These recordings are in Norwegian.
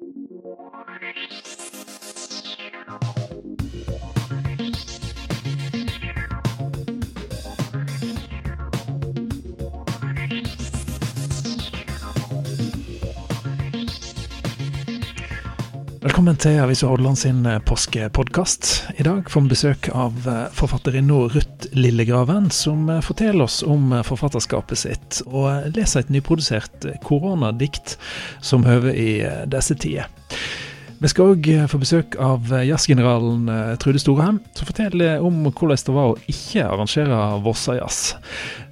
Thank you. Velkommen til Avisa Hordaland sin eh, påskepodkast. I dag får vi besøk av eh, forfatterinna Ruth Lillegraven, som eh, forteller oss om forfatterskapet sitt, og leser et nyprodusert koronadikt som høver i disse tider. Vi skal òg få besøk av jazzgeneralen Trude Storheim, som forteller om hvordan det var å ikke arrangere Vossajazz.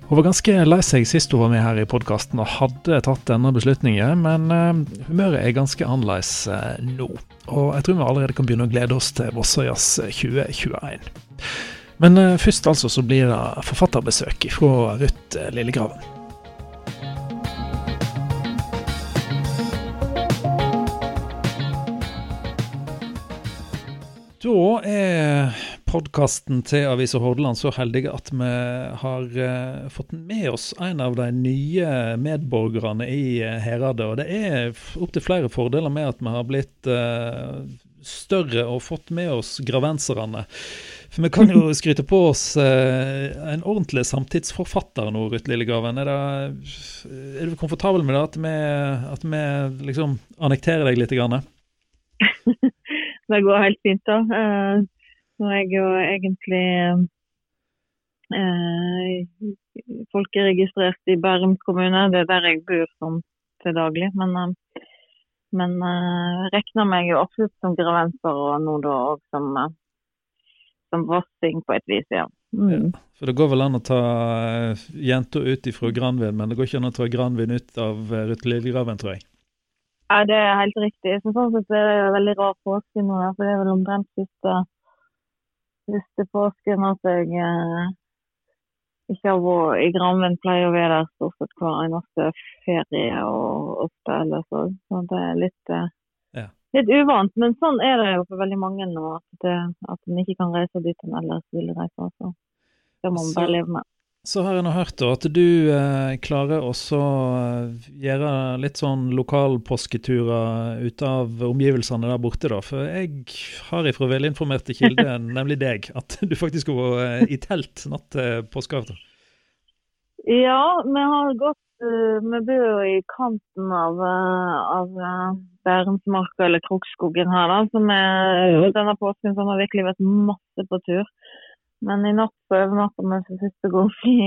Hun var ganske lei seg sist hun var med her i podkasten og hadde tatt denne beslutningen, men uh, humøret er ganske annerledes uh, nå. Og jeg tror vi allerede kan begynne å glede oss til Vossøyas 2021. Men uh, først altså så blir det forfatterbesøk fra Ruth Lillegraven. Da er podkasten til Avisa Hordaland så heldige at vi har uh, fått med oss en av de nye medborgerne i uh, Heradet. Og det er opptil flere fordeler med at vi har blitt uh, større og fått med oss gravenserne. For vi kan jo skryte på oss en ordentlig samtidsforfatter nå, Ruth Lillegraven. Er, er, du komfortabel med det, at vi, at vi liksom annekterer deg litt? Grann? det går helt fint, da. Nå er jeg jo egentlig eh, folkeregistrert i Bærum kommune. Det er der jeg bor som til daglig. Men, eh, men eh, regner meg jo absolutt som gravenser, og nå da òg som, eh, som vossing på et vis, ja. Mm. ja. For det går vel an å ta uh, jenta ut ifra Granvin, men det går ikke an å ta Granvin ut av uh, Ruth Lillegraven, tror jeg. Ja, det er helt riktig. Så sånn sett er det veldig rar påske nå, for det er vel omtrent siste siste påsken at jeg eh, ikke har vært i Granvin. Pleier å være der stort sett hver eneste ferie og ofte ellers òg. Så det er litt, eh, ja. litt uvant. Men sånn er det jo for veldig mange nå, at, det, at en ikke kan reise dit en ellers ville reise. Så det må man bare leve med. Så har jeg nå hørt at du eh, klarer også å gjøre litt sånn lokalpåsketurer ut av omgivelsene der borte, da. For jeg har ifra velinformerte kilder, nemlig deg, at du faktisk går vært i telt natt til påskeaften. Ja, vi har gått uh, Vi bor i kanten av, av Bærumsmarka, eller Krokskogen her, da. Som er, denne påsken har virkelig vært masse på tur. Men i natt så overnatta vi for første gang i,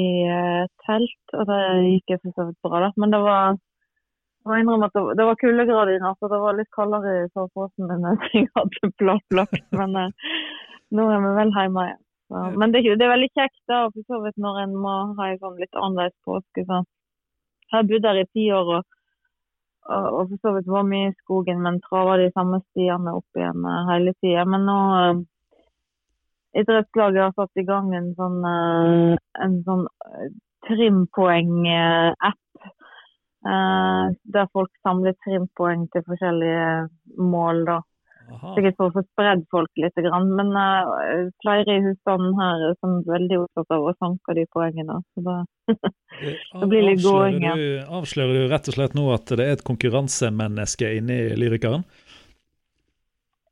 i uh, telt, og det gikk jeg for så vidt bra. da. Men det var jeg må at det, det var kuldegrader i natt, og det var litt kaldere i soveposen enn jeg hadde planlagt. Men uh, nå er vi vel hjemme igjen. Så, men det, det, er veldig kjekt da, for så vidt når en må ha en sånn litt annerledes påske. Så. Jeg har bodd her i ti år og, og, og for så vidt var mye i skogen, men trava de samme stiene opp igjen uh, hele tida. Men nå idrettslaget har satt i gang en sånn, uh, en sånn uh, trimpoeng-app. Uh, der folk samler trimpoeng til forskjellige mål. da. Sikkert for å få spredd folk litt. Men uh, flere i husstanden her er sånn veldig opptatt av å sanke de poengene. Så da, det blir litt gåing. Avslører du rett og slett nå at det er et konkurransemenneske inni lyrikeren?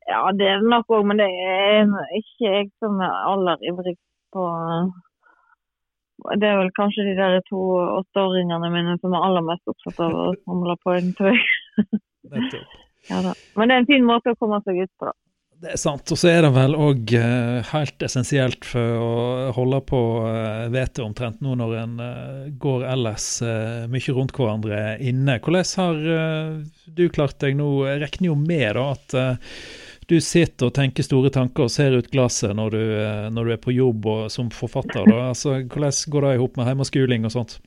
Ja, det er det nok òg, men det er ikke jeg som er aller ivrigst på Det er vel kanskje de der to åtteåringene mine som er aller mest opptatt av å samle poeng, tror jeg. ja, da. Men det er en fin måte å komme seg ut på, da. Det er sant. Og så er det vel òg uh, helt essensielt for å holde på uh, vettet omtrent nå når en uh, går ellers mye rundt hverandre inne. Hvordan har du klart deg nå? Jeg regner jo med da at du sitter og tenker store tanker og ser ut glasset når du, eh, når du er på jobb og som forfatter. Da. Altså, hvordan går det i hop med hjemmeskoling og sånt?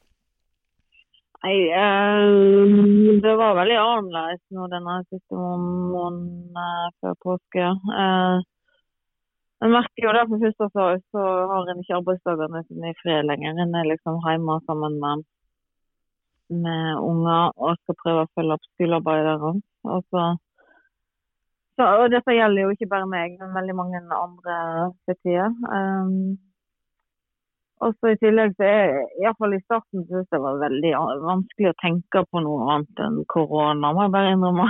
Nei, eh, det var veldig annerledes nå denne siste måneden før påske. Eh, jeg merker jo det for først så, så har en ikke arbeidsdagene sine i fred lenger. En er liksom hjemme sammen med, med unger og skal prøve å følge opp skolearbeidere. Og så så, og dette gjelder jo ikke bare meg, men veldig mange andre tida. Um, Og så I tillegg så er iallfall i starten synes jeg det var veldig vanskelig å tenke på noe annet enn korona. Må jeg bare innrømme.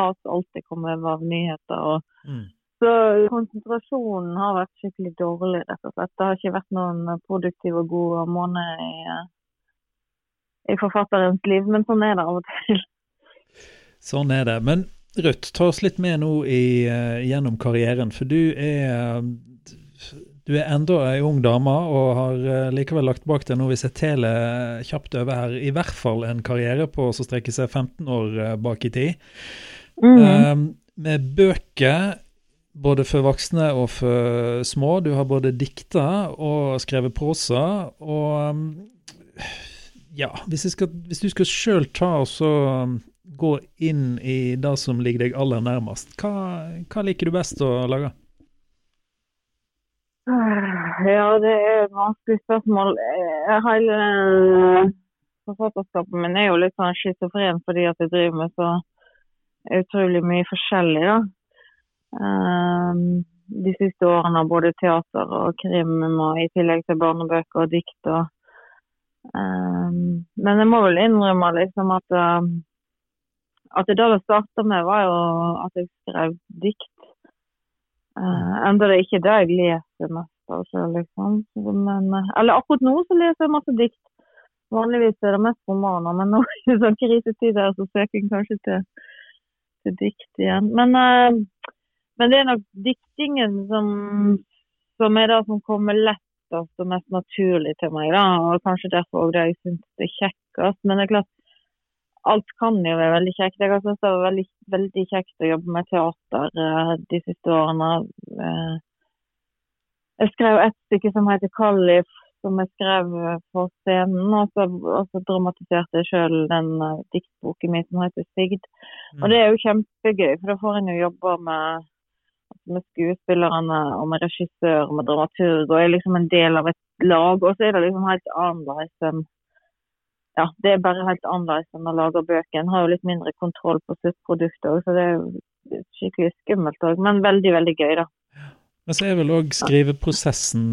at alt det kom over av nyheter. Og, Mm. Så konsentrasjonen har vært skikkelig dårlig, rett og slett. Det har ikke vært noen produktiv og god måned i, i forfatterens liv, men sånn er det av og til. Sånn er det. Men Ruth, ta oss litt med nå i, eh, gjennom karrieren. For du er du er enda ei ung dame og har eh, likevel lagt bak deg, nå hvis jeg teler kjapt over her, i hvert fall en karriere på som strekker seg 15 år eh, bak i tid. Mm. Um, med bøker både for voksne og for små. Du har både dikta og skrevet prosa. Og um, ja, hvis, skal, hvis du skal sjøl ta og så gå inn i det som ligger deg aller nærmest, hva, hva liker du best å lage? Ja, det er et vanskelig spørsmål. Eh, Hele eh, forfatterskapet min er jo litt sånn schizofren fordi at jeg driver med så utrolig mye forskjellig, da. Um, de siste årene har både teater og krim, og i tillegg til barnebøker og dikt. Og, um, men jeg må vel innrømme liksom at, um, at det det starta med, var jo at jeg skrev dikt. Uh, enda det er ikke det jeg leser mest av selv, liksom. Men, uh, eller akkurat nå så leser jeg masse dikt. Vanligvis er det mest romaner, men nå i sånn krisetider så søker jeg kanskje til, til dikt igjen. Men, uh, men det er nok diktingen som, som er det som kommer lettest og mest naturlig til meg. da, og Kanskje derfor òg det jeg syns er kjekkest. Men det er klart, alt kan jo være veldig kjekt. Jeg har syntes det var veldig, veldig kjekt å jobbe med teater eh, de siste årene. Eh, jeg skrev et stykke som heter 'Kallif', som jeg skrev på scenen. Og så, og så dramatiserte jeg sjøl den diktboken min som heter 'Sigd'. Og det er jo kjempegøy, for da får en jo jobbe med, med skuespillerne og med regissør og med dramaturg, og er liksom en del av et lag. Og så er det liksom helt annerledes enn ja, det er bare helt annerledes enn å lage bøker. En har jo litt mindre kontroll på sluttproduktet òg, så det er skikkelig skummelt òg. Men veldig, veldig gøy, da. Men så er vel òg skriveprosessen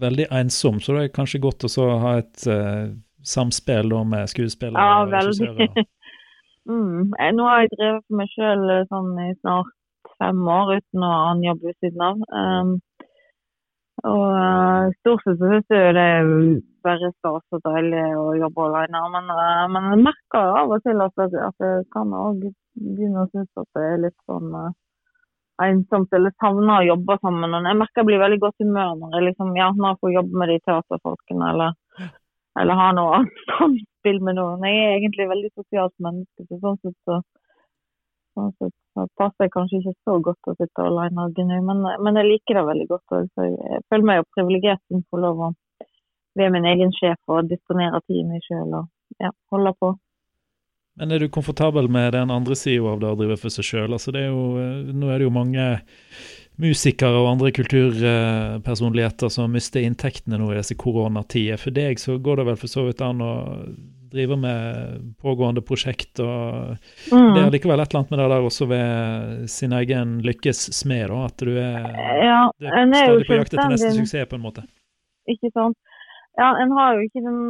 veldig ensom, så det er kanskje godt å ha et uh, samspill da med skuespillere ja, og regissører? mm. Nå har jeg drevet for meg sjøl sånn i snart fem år uten å ha annen jobb ved siden av. Um, og uh, stort sett så syns jeg det er bare stas og deilig å jobbe alene. Men, uh, men jeg merker av og til at, at jeg kan òg begynne å synes at det er litt sånn uh, ensomt eller savner å jobbe sammen. Jeg merker jeg blir veldig godt humør når jeg liksom, ja, når jeg får jobbe med de teaterfolkene eller, eller har noe annet samspill med noen. Jeg er egentlig veldig sosialt menneske, så sånn sett så, sånn sett så passer jeg kanskje ikke så godt å sitte alene og gnu, men, men, jeg liker det veldig godt. Og, så jeg føler meg jo privilegert som får lov å være min egen sjef og disponere tiden min sjøl og ja, holde på. Men er du komfortabel med den andre sida av det å drive for seg sjøl? Altså nå er det jo mange musikere og andre kulturpersonligheter som mister inntektene nå i disse koronatider. For deg så går det vel for så vidt an å drive med pågående prosjekt. og mm. Det er likevel et eller annet med det der også ved sin egen lykkes smed, da, at du er, ja, du er stadig på jakt etter neste suksess, på en måte. Ikke sant. Ja, en har jo ikke den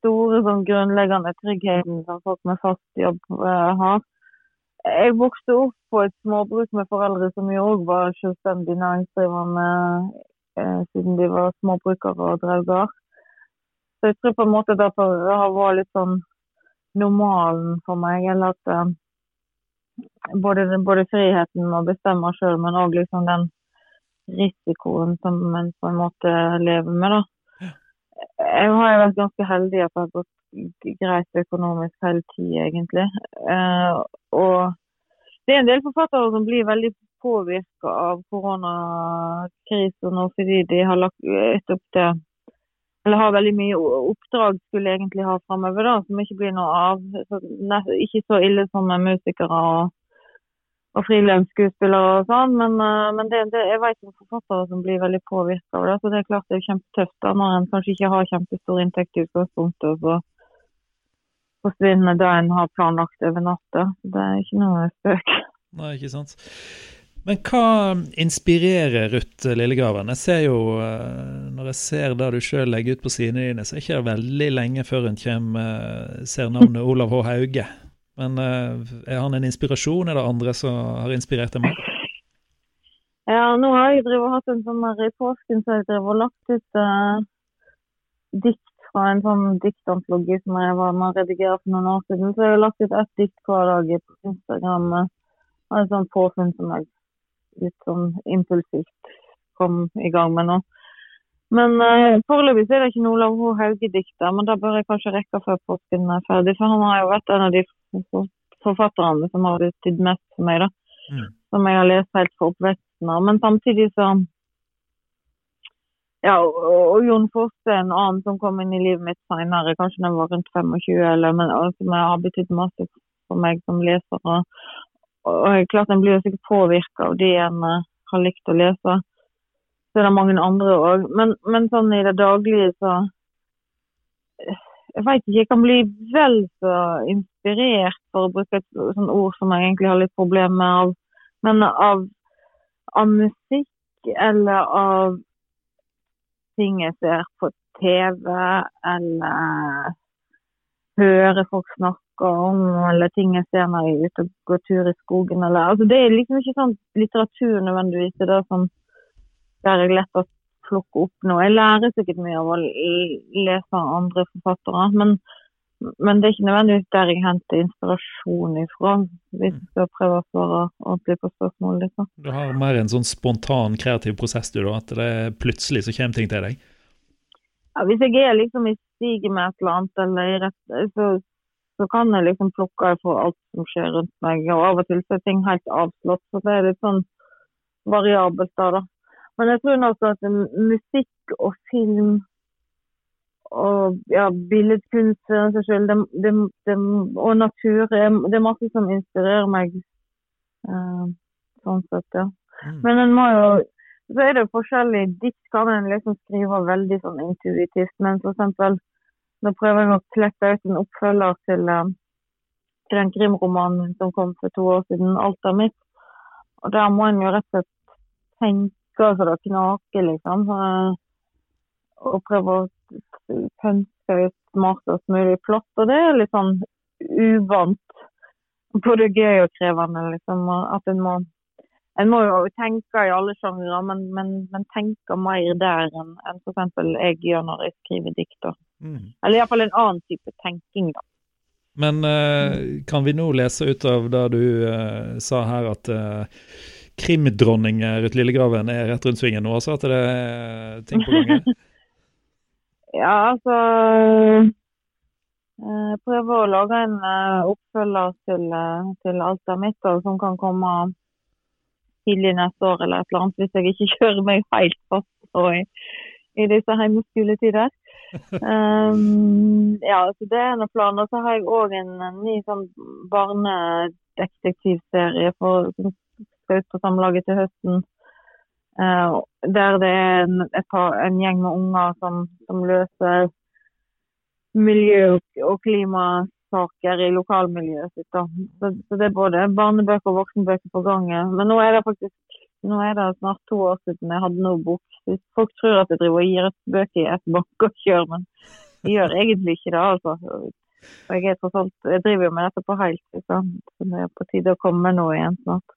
store sånn grunnleggende tryggheten som folk med fast jobb uh, har. Jeg vokste opp på et småbruk med foreldre som jo òg var selvstendig næringsdrivende uh, siden de var småbrukere og drev gard. Så jeg tror på en måte det har vært litt sånn normalen for meg. Eller at uh, både, både, friheten å bestemme sjøl, men òg liksom den risikoen som en på en måte lever med. da. Jeg har vært ganske heldig at det har gått greit økonomisk hele tida, egentlig. Uh, og det er en del forfattere som blir veldig påvirka av koronakrisen nå fordi de har lagt et opp til eller har veldig mye oppdrag skulle egentlig ha framover, som ikke blir noe av. Ikke så ille som med musikere og, og frilansskuespillere og sånn, men, uh, men det, det, jeg vet om forfattere som blir veldig påvirka av det. Så det er klart det er kjempetøft da, når en kanskje ikke har kjempestor inntekt i utgangspunktet, og så forsvinner det en har planlagt over natta. Det er ikke noe spøk. Nei, ikke sant. Men hva inspirerer Ruth Lillegraven? Jeg ser jo, eh, Når jeg ser det du sjøl legger ut på sidene dine, så er det ikke veldig lenge før en kommer, ser navnet Olav H. Hauge. Men er han en inspirasjon? Er det andre som har inspirert deg mer? Ja, nå har jeg hatt en sånn der i påsken så jeg drev og lagt ut uh, dikt fra en sånn diktantologi som jeg var med å redigere for noen år siden. Så jeg har lagt ut ett dikt hver dag på Instagram. Uh, en sånn påfunn som jeg litt sånn impulsivt kom i gang med nå. Men uh, foreløpig er det ikke noe Olav H. Hauge-dikter, men det bør jeg kanskje rekke før påsken er ferdig. For han har jo vært en av de forfatterne som har betydd mest for meg, da. Mm. Som jeg har lest helt fra oppveksten av. Men samtidig så Ja, og, og Jon Fosse en annen som kom inn i livet mitt seinere, kanskje da jeg var rundt 25, eller, men som har betydd masse for meg som leser. Og, og klart en blir jo sikkert påvirka av de en uh, har likt å lese. Så er det mange andre òg. Men, men, sånn i det daglige så Jeg veit ikke, jeg kan bli vel så inspirert, for å bruke et sånt ord som jeg egentlig har litt problemer med, av, men av, av musikk eller av ting jeg ser på TV, eller hører folk snakke om, eller ting jeg ser når jeg er ute og går tur i skogen. Eller, altså det er liksom ikke sånn litteratur nødvendigvis det er som der jeg lett å plukke opp noe. Jeg lærer sikkert mye av å lese andre forfattere, men, men det er ikke nødvendigvis der jeg henter inspirasjon ifra, hvis jeg skal prøve å svare ordentlig på spørsmålet. Liksom. Du har mer en sånn spontan, kreativ prosess, du da? At det plutselig så kommer ting til deg? Ja, hvis jeg er liksom i stiget med et eller annet, eller i rett, så så kan jeg liksom plukke for alt som skjer rundt meg. Og av og til så er ting helt avslått, så det er litt sånn variabelt da, da. Men jeg tror nok at musikk og film og ja, billedkunst for seg selv, det, det, det, og natur Det er masse som inspirerer meg. Uh, sånn sett, ja. Mm. Men en må jo Så er det forskjellig. Dikt kan en liksom skrive veldig sånn intuitivt, men for eksempel nå prøver jeg å klekke ut en oppfølger til, eh, til den krimromanen som kom for to år siden, 'Alt er mitt'. Og der må en jo rett og slett tenke så det knaker, liksom. Eh, og prøve å pønske ut smartest mulig plott. Og det er litt sånn uvant. Både gøy og krevende, liksom. At en må en må jo tenke i alle sjangre, men, men, men tenke mer der enn, enn f.eks. jeg gjør når jeg skriver dikt. Mm. Eller iallfall en annen type tenking, da. Men uh, kan vi nå lese ut av det du uh, sa her, at uh, krimdronning Ruth Lillegraven er rett rundt svingen nå også? At det er ting på gang? ja, altså Jeg prøver å lage en oppfølger til, til Alt er mitt, som kan komme tidlig neste år eller et eller annet, hvis jeg ikke kjører meg helt fast i, i disse hjemmeskoletider um, ja, så det er en plan. Og så har jeg òg en, ny sånn barnedetektivserie som skal ut på Samlaget til høsten. Uh, der det er en, par, en, gjeng med unger som, som løser miljø- og klimasaker i lokalmiljøet sitt. Så, så, det er både barnebøker og voksenbøker på gangen. Men nå er det faktisk nå er det snart to år siden jeg hadde noe bok. Folk tror at jeg driver og gir ut bøker i et bank og kjør, men jeg gjør egentlig ikke det. altså. Og jeg, alt, jeg driver jo med dette på heltid, så det er på tide å komme nå igjen snart.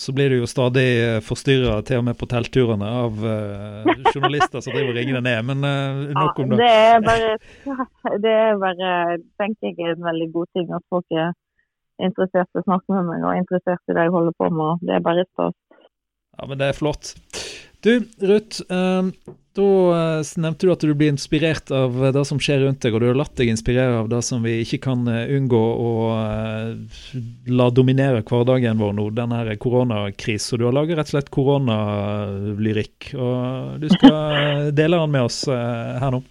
Så blir du jo stadig eh, forstyrra, til og med på teltturene, av uh, journalister som driver og ringer deg ned. Men uh, nok om det. Ja, det er bare, det er bare, tenker jeg er en veldig god ting at folk er interessert i å snakke med meg og interessert i det jeg holder på med. Det er bare stas. Ja, men det er flott. Du, Ruth. Eh, da eh, nevnte du at du blir inspirert av det som skjer rundt deg, og du har latt deg inspirere av det som vi ikke kan eh, unngå å la dominere hverdagen vår nå, denne koronakrisen. Du har laget rett og slett koronalyrikk, og du skal dele den med oss her nå.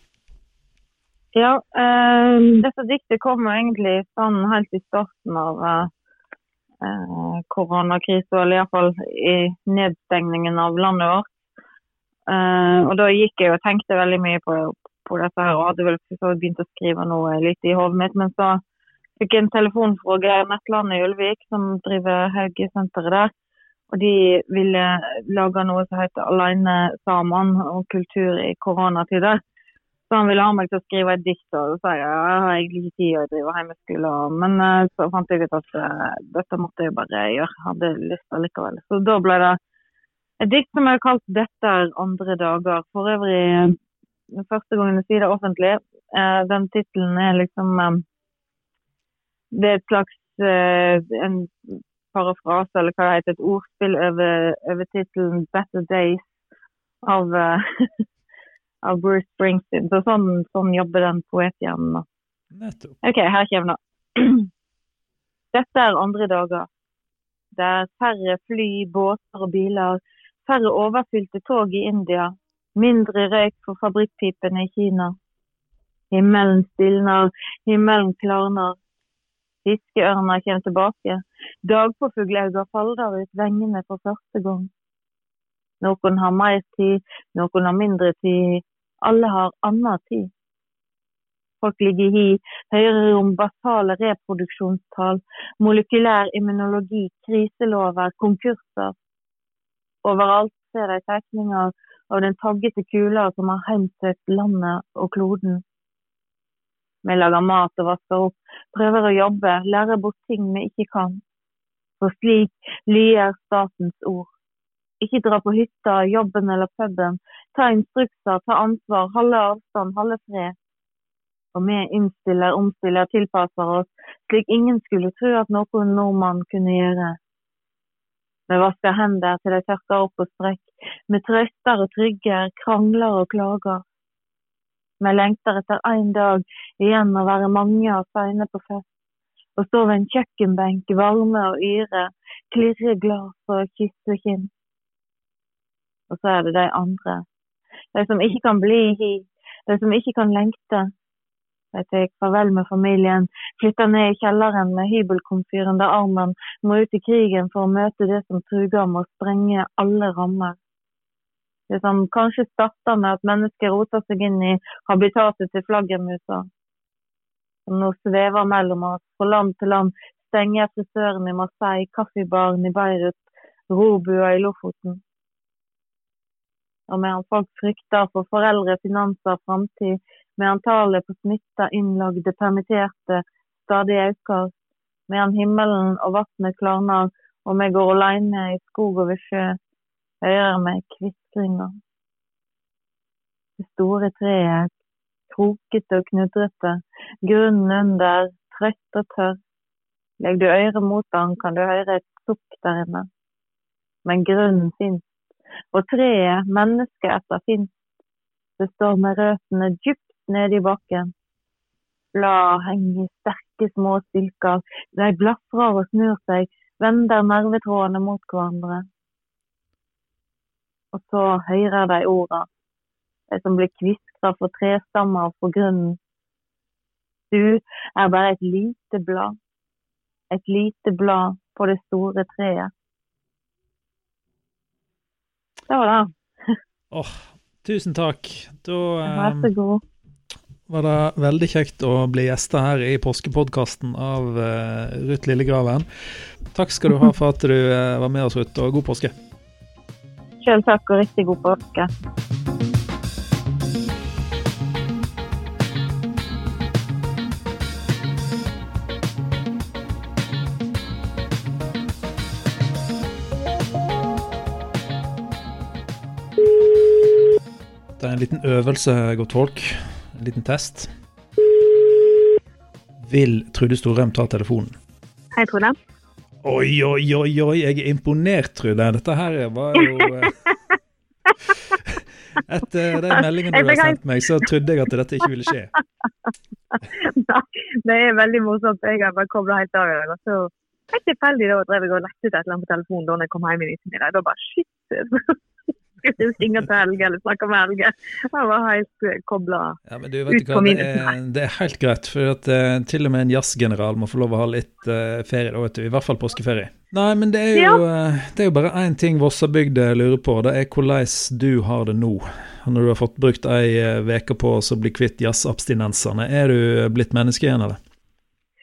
Ja, eh, dette diktet kommer egentlig sånn helt i starten av eh, koronakrisen, eller iallfall i nedstengningen av landet vårt. Eh, og da gikk jeg og tenkte veldig mye på, på dette her, og hadde vel begynt å skrive noe litt i hodet mitt. Men så fikk jeg en telefon fra Geir Netland i Ulvik, som driver Haugesenteret der. Og de ville lage noe som heter Aleine sammen og kultur i koronatider. Så han ville ha meg til å skrive et dikt, og så sa jeg jeg har egentlig ikke tid å drive hjemmeskole. Men uh, så fant jeg ut at uh, dette måtte jeg bare gjøre. Hadde lyst allikevel. Så da ble det et dikt som jeg har kalt 'Dette er andre dager'. For øvrig første gangen jeg sier det offentlig. Den tittelen er liksom Det er et slags en parafrase, eller hva det heter, et ordspill over, over tittelen 'Better Days' av av Bruce Springsteen. Så sånn, sånn jobber den poethjernen. Nettopp. OK, her kommer det. Dette er andre dager. Det er færre fly, båter og biler. Færre overfylte tog i India. Mindre røyk for fabrikkpipene i Kina. Himmelen stilner, himmelen klarner. Fiskeørner kommer tilbake. Dagpåfuglauger faller ut vengene for første gang. Noen har mer tid, noen har mindre tid. Alle har annen tid. Folk ligger i hi, høyere om basale reproduksjonstall, molekylær immunologi, kriselover, konkurser. Overalt ser de tegninger av den taggete kula som har heimsøkt landet og kloden. Vi lager mat og vasker opp, prøver å jobbe, lærer bort ting vi ikke kan. For slik lyer statens ord. Ikke dra på hytta, jobben eller puben. Ta instrukser, ta ansvar, holde avstand, holde fred. Og vi innstiller, omstiller, tilpasser oss, slik ingen skulle tro at noen nordmann kunne gjøre. Vi vasker hender til de tørker opp og strekk. Vi trøster og trygger, krangler og klager. Vi lengter etter en dag igjen å være mange og seine på fest. Og stå ved en kjøkkenbenk, varme og yre, klirre glass og kysse kinn og så er det de andre. De som ikke kan bli hi, de som ikke kan lengte. De tar farvel med familien, flytter ned i kjelleren med hybelkomfyren der armen må ut i krigen for å møte det som truger med å sprenge alle rammer. Det som kanskje starter med at mennesker roter seg inn i habitatet til flaggermusa. Som nå svever mellom oss, fra land til land, stenger frisøren i Marseille, kaffebaren i Beirut, robua i Lofoten. Og medan folk frykter for foreldre, finanser, framtid, medan tallet på smitta, innlagde, permitterte stadig øker, medan himmelen og vannet klarner og vi går alene i skog og ved sjø, hører vi kviskringer. Det store treet, krokete og knudrete, grunnen under, trøtt og tørr. Legg du øret mot den, kan du høre et sukk der inne. Men grunnen fins og treet, menneskeætta, fins. Det står med røttene dypt nede i bakken. Blad henger i sterke, små stilker. De blafrer og snur seg, vender nervetrådene mot hverandre. Og så hører de orda, de som blir kviskra for trestammer og for grunnen. Du er bare et lite blad, et lite blad på det store treet. Det var det. oh, tusen takk. Da Vær så god. var det veldig kjekt å bli gjester her i påskepodkasten av uh, Ruth Lillegraven. Takk skal du ha for at du uh, var med oss, Ruth, og god påske. Sjøl takk, og riktig god påske. En liten øvelse, godt folk. En liten test. Vil Trude Storheim ta telefonen? Hei, Trude. Oi, oi, oi, oi, jeg er imponert, Trude. Dette her var jo eh, Etter den meldingen du har sendt meg, så trodde jeg at dette ikke ville skje. det er veldig morsomt. Jeg har bare kobla helt av i dag. Så helt tilfeldig da drev jeg og lette ut et eller annet på telefonen da jeg kom hjem i ettermiddag. Da bare shit skulle ringe til Helge eller snakke med Helge. Jeg var helt eh, kobla ja, ut på min det er, det er helt greit, for at uh, til og med en jazzgeneral må få lov å ha litt uh, ferie, da, vet du. I hvert fall påskeferie. Nei, men det er jo, ja. uh, det er jo bare én ting Vossabygda lurer på. Det er hvordan du har det nå. Når du har fått brukt ei uke på å bli kvitt jazzabstinensene. Er du blitt menneske igjen, eller?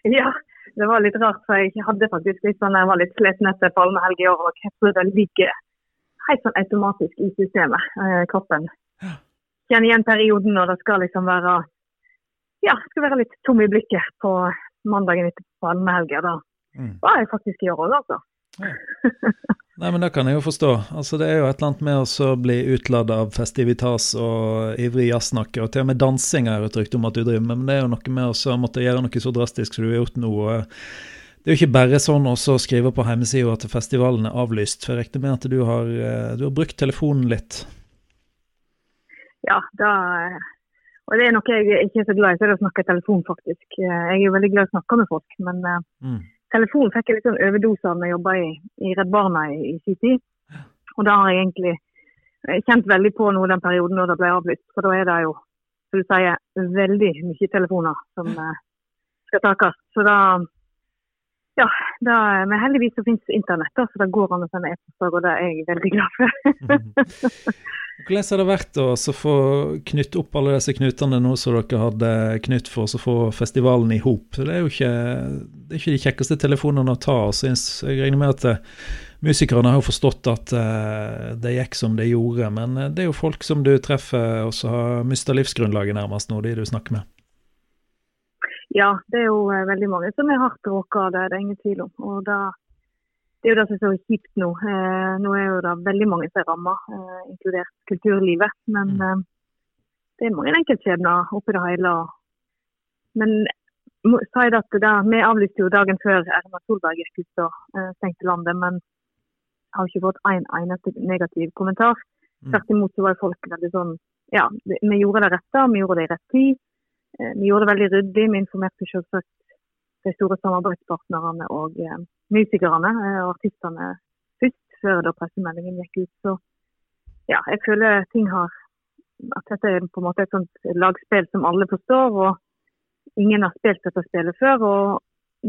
Ja, det var litt rart, for jeg hadde faktisk litt sånn, jeg var litt sliten etter palmehelg i år. og Jeg tror det ligger helt sånn automatisk i systemet, eh, kroppen. Kjenner igjen perioden når det skal liksom være ja, skal være litt tom i blikket på mandagen etter palmehelga. Da mm. var jeg faktisk i år òg, altså. Ja. Nei, men Det kan jeg jo forstå. Altså, Det er jo et eller annet med å bli utladd av festivitas og ivrig jazzsnakke, og til og med dansing er et rykte om at du driver med, men det er jo noe med å måtte gjøre noe så drastisk som du har gjort nå. Det er jo ikke bare sånn å skrive på hjemmesida at festivalen er avlyst. for Jeg regner med at du har, eh, du har brukt telefonen litt? Ja, da og det er noe jeg ikke er så glad i, så er det å snakke i telefon, faktisk. Jeg er jo veldig glad i å snakke med folk, men uh, mm. telefonen fikk jeg litt sånn overdose av når jeg jobba i, i, Redd Barna i, i sin tid. Og da har jeg egentlig kjent veldig på nå den perioden når det ble avlyst. For da er det jo, som du sier, veldig mye telefoner som skal takes. Så da ja, da, men heldigvis så finnes internett, da, så det går an å sende e-poster, og det er jeg veldig glad for. Hvordan har det vært å få knytt opp alle disse knutene nå som dere hadde knytt for å få festivalen i hop? Det er jo ikke, det er ikke de kjekkeste telefonene å ta. Jeg regner med at uh, musikerne har forstått at uh, det gikk som det gjorde. Men uh, det er jo folk som du treffer og som har mista livsgrunnlaget nærmest nå, de du snakker med. Ja, det er jo veldig mange som er hardt råka av det, det er ingen tvil om. Og da det er jo det som er så kjipt nå. Eh, nå er jo det veldig mange som er ramma, eh, inkludert kulturlivet. Men mm. eh, det er mange enkeltskjebner oppi det hele. Men si det at det, vi avlyste jo dagen før Erna Solberg gikk ut og eh, stengte landet, men har ikke fått en eneste negativ kommentar. Mm. Tvert imot så var folk veldig sånn Ja, vi gjorde det rette, vi gjorde det i rett tid. Eh, vi gjorde det veldig ryddig. Vi informerte selvsagt de store samarbeidspartnerne og eh, musikerne eh, og artistene først, før da pressemeldingen gikk ut. Så ja, jeg føler ting har At dette er på en måte et sånt lagspill som alle forstår. og Ingen har spilt dette spillet før. og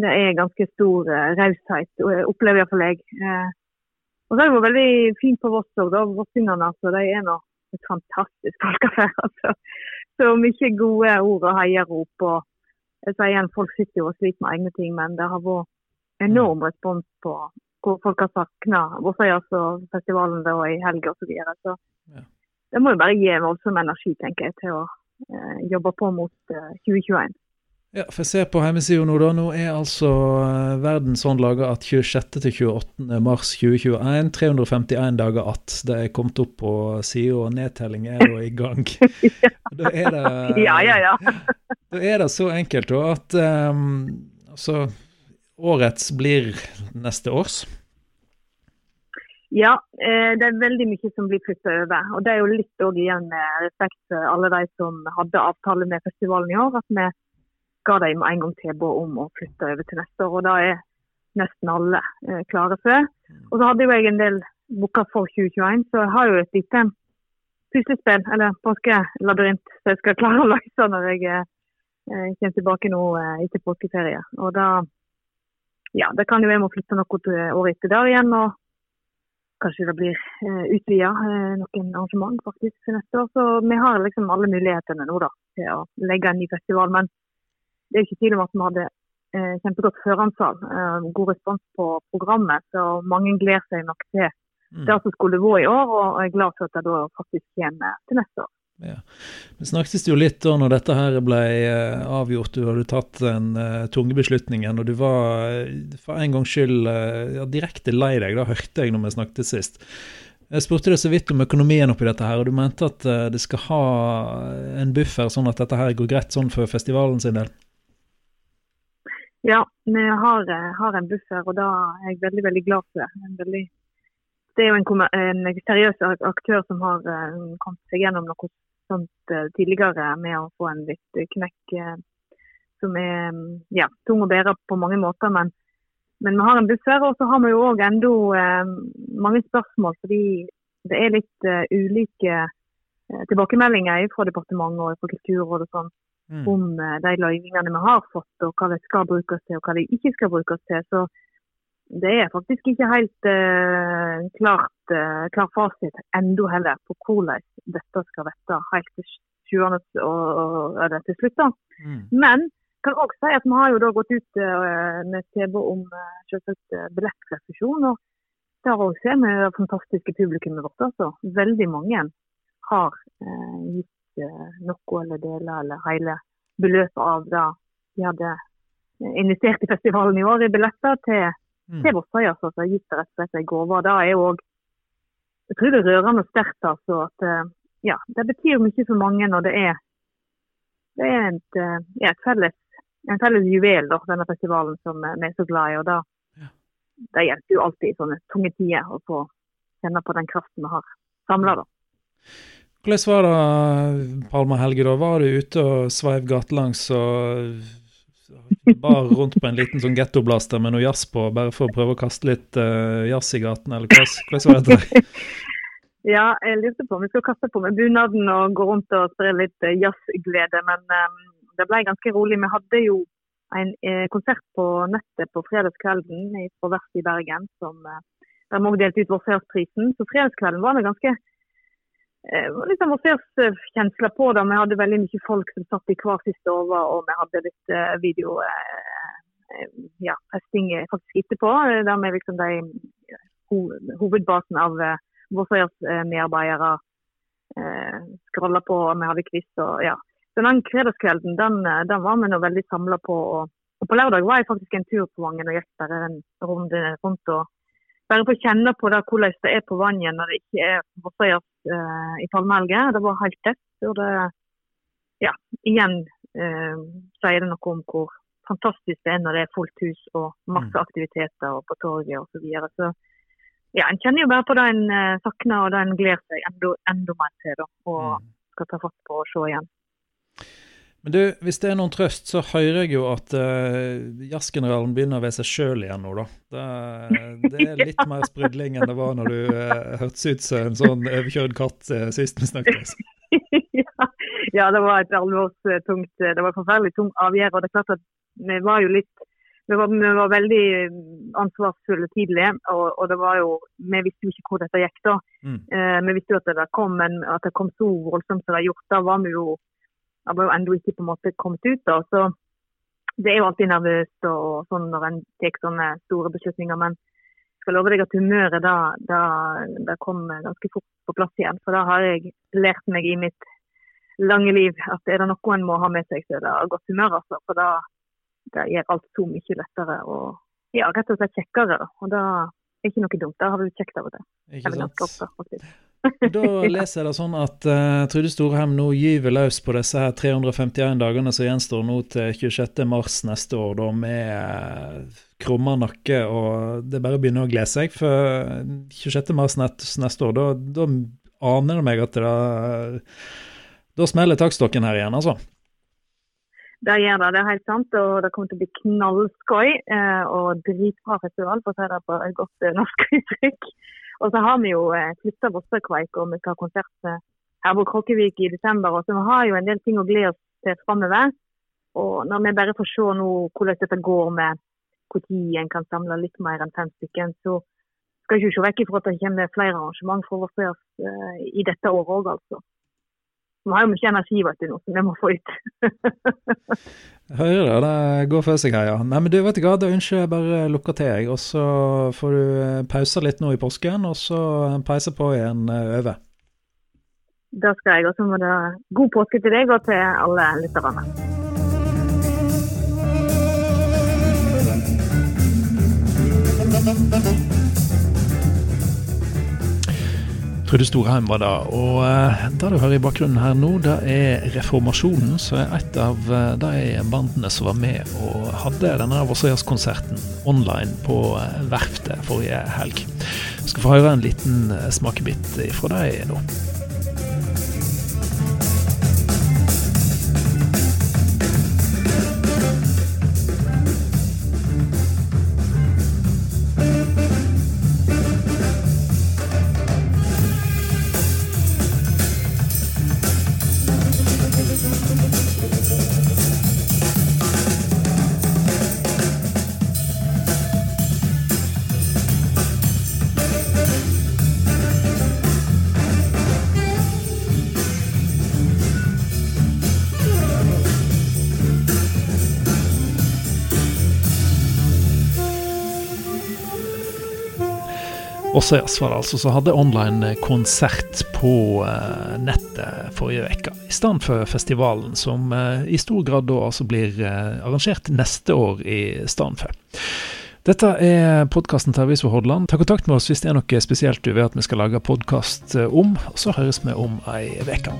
det er ganske stor raushet, opplever iallfall jeg. Og så er det veldig fint på Voss òg, vossingene. Altså, de er nå et fantastisk folkeaffære. Altså. Så mye gode ord og heiarop. og jeg sier igjen, Folk sitter jo og sliter med egne ting, men det har vært enorm respons på hvor folk har savna Vossøyas og festivalen da, i helga osv. Så, videre. så ja. det må jo bare gi voldsom energi tenker jeg, til å eh, jobbe på mot eh, 2021. Ja, for jeg ser på hjemmesida nå, da. Nå er altså uh, verden sånn laga at 26. til 28. mars 2021, 351 dager att. Det er kommet opp på sida, og nedtelling er da i gang. da er det Ja, ja, ja. da er det så enkelt da at um, altså årets blir neste års? Ja, eh, det er veldig mye som blir flytta over. Og det er jo litt òg igjen med respekt for alle de som hadde avtale med festivalen i år, at vi ga med en gang tilbud om å flytte over til neste år. Og da er nesten alle eh, klare før. Og så hadde jo jeg en del booka for 2021, så jeg har jo et lite puslespill, eller påskelabyrint, som jeg skal klare å løse når jeg eh, kommer tilbake nå etter påskeferie. Og da ja, det kan jo jeg må flytte noe til året etter der igjen. og Kanskje det blir eh, utvida eh, noen arrangement faktisk for neste år. Så vi har liksom alle mulighetene nå da, til å legge en ny festival. Men det er ikke tvil om at vi hadde eh, kjempegodt føransal. Eh, god respons på programmet. Så mange gleder seg nok til mm. det som skulle vært i år. Og er glad for at det da faktisk kommer til neste år. Ja. Vi snakkes jo litt da når dette her ble eh, avgjort, du hadde tatt den uh, tunge beslutningen, og du var uh, for en gangs skyld uh, ja, direkte lei deg, da hørte jeg når vi snakket sist. Jeg spurte deg så vidt om økonomien oppi dette her, og du mente at det skal ha en buffer, sånn at dette her går greit sånn for festivalen sin del? Ja, vi har, har en buffer, og da er jeg veldig, veldig glad for. Veldig, det er jo en, en, seriøs aktør som har kommet seg gjennom noe sånt eh, tidligere med å få en litt knekk eh, som er ja, tung å bære på mange måter. Men, men vi har en buffer, og så har vi jo òg enda eh, mange spørsmål. Fordi det er litt ulike tilbakemeldinger fra departementet og fra Kulturrådet og sånn, mm. om uh, de løyvingene vi har fått, og hva de skal brukes til og hva de ikke skal brukes til. Så det er faktisk ikke helt uh, klart, uh, klar fasit enda heller på hvordan dette skal vette helt til sjuende og, og, til slutt. da. Mm. Men kan også si at Vi har jo da gått ut uh, med tilbud om uh, selvsagt billettrefusjon. og Der òg ser vi det fantastiske publikummet vårt. altså. Veldig mange har uh, gitt noe eller deler eller hele beløpet av det de hadde investert i festivalen i år i billetter til, mm. til Vossøya. Altså, gitt det rett og slett en gave. Det er òg jeg tror det er rørende og sterkt. altså, at ja, Det betyr mye for mange når det er, det er et, ja, et felles en felles juvel, da, denne festivalen som vi er så glad i. og da, ja. Det hjelper jo alltid i sånne tunge tider å få kjenne på den kraften vi har samla. Hvordan var det, Palma Helge, da? Var du ute og sveiv gatelangs og bar rundt på en liten sånn gettoblaster med noe jazz på, bare for å prøve å kaste litt uh, jazz i gaten, eller hvordan var dette? ja, jeg lurte på om vi skulle kaste på med bunaden og gå rundt og spre litt uh, jazzglede, men um, det ble ganske rolig. Vi hadde jo en eh, konsert på nettet på fredagskvelden på Verft i Bergen. som eh, Der vi òg delte ut Vårsersprisen. Så fredagskvelden var det ganske eh, liksom Vårserskjensler på det. Vi hadde veldig mye folk som satt i hver sin stue, og vi hadde litt eh, video eh, eh ja, festing faktisk etterpå. Der vi liksom de ho hovedbasen av eh, Vårsøyers medarbeidere eh, scrolla på, og vi hadde quiz og ja. Så den fredagskvelden den, eh, den var vi nå veldig samla på. Og, og, på lørdag var jeg faktisk en tur på Vangen og gikk bare en runde rundt. og Bare for å kjenne på det, hvordan det er på Vangen når det ikke er Vossøyas eh, i palmeelge. Det var helt tett. Og det ja, igjen eh, sier det noe om hvor fantastisk det er når det er fullt hus og masse mm. aktiviteter og på torget osv. Så, videre. så ja, En kjenner jo bare på det en eh, savner og det en gleder seg enda, enda mer til. Da, og mm. skal ta fatt på å se igjen. Men du, hvis det er noen trøst, så hører jeg jo at uh, jazzgeneralen begynner være seg sjøl igjen nå, da. Det, det, er litt mer sprudling enn det var når du uh, hørtes ut som en sånn overkjørt katt uh, sist vi snakket. ja, ja, det var et alvorstungt Det var forferdelig tung avgjørelse. Og det er klart at vi var jo litt vi var, vi var veldig ansvarsfulle tidlig, og, og, det var jo, vi visste jo ikke hvor dette gikk da. Mm. Uh, vi visste jo at det kom, men at det kom så voldsomt som det har gjort, da var vi jo har jo ennå ikke på en måte kommet ut. da, så Det er jo alltid nervøst og sånn når en tar sånne store beslutninger. Men jeg skal love deg at humøret da, da, da kom ganske fort på plass igjen. For da har jeg lært meg i mitt lange liv at er det noe en må ha med seg, så er det godt humør. altså, For da gjør alt så mye lettere og ja, rett og slett kjekkere. Og da er ikke noe dumt. Da har vi jo kjekt av og til. Ikke sant. Ofte, faktisk. Da leser jeg det sånn at uh, Trude Storheim nå gyver løs på disse her 351 dagene som gjenstår nå til 26.3 neste år, da med uh, krumma nakke. og Det er bare å begynne å glede seg. For 26.3 neste år, da, da aner det meg at det da, da smeller taktstokken her igjen, altså. Det gjør det, det er helt sant. Og det kommer til å bli knallskøy eh, og dritbra festival, for å si det på et godt norsk uttrykk. Og så har vi jo eh, flytta Vossakveik, og vi skal ha konsert her på Kråkevik i desember. Og så vi har jo en del ting å glede oss til framover. Og når vi bare får se nå hvordan dette går med når en kan samle litt mer enn fem stykker, så skal vi ikke se vekk ifra at det kommer flere arrangement for oss i dette året òg, altså. Vi har jo mye energi vet du, nå som vi må få ut. Hører det. Det går for seg ja. Nei, men du vet hva, Da ønsker jeg bare lukke til, jeg. Og så får du eh, pause litt nå i påsken, og så peise på igjen eh, over. Det skal jeg. Og så må det god påske til deg og til alle lytterne. Trude Storheim var det. Og uh, det du hører i bakgrunnen her nå, det er Reformasjonen, som er et av uh, de bandene som var med og hadde denne Vossøyas-konserten online på uh, Verftet forrige helg. Vi skal få høre en liten smakebit fra dem nå. I Asfalt altså, så hadde online konsert på uh, nettet forrige uke, i stedet for festivalen, som uh, i stor grad da altså blir arrangert neste år i stedet for. Dette er podkasten til Avisa Hordaland. Ta kontakt med oss hvis det er noe spesielt du vil at vi skal lage podkast om, og så høres vi om ei uke.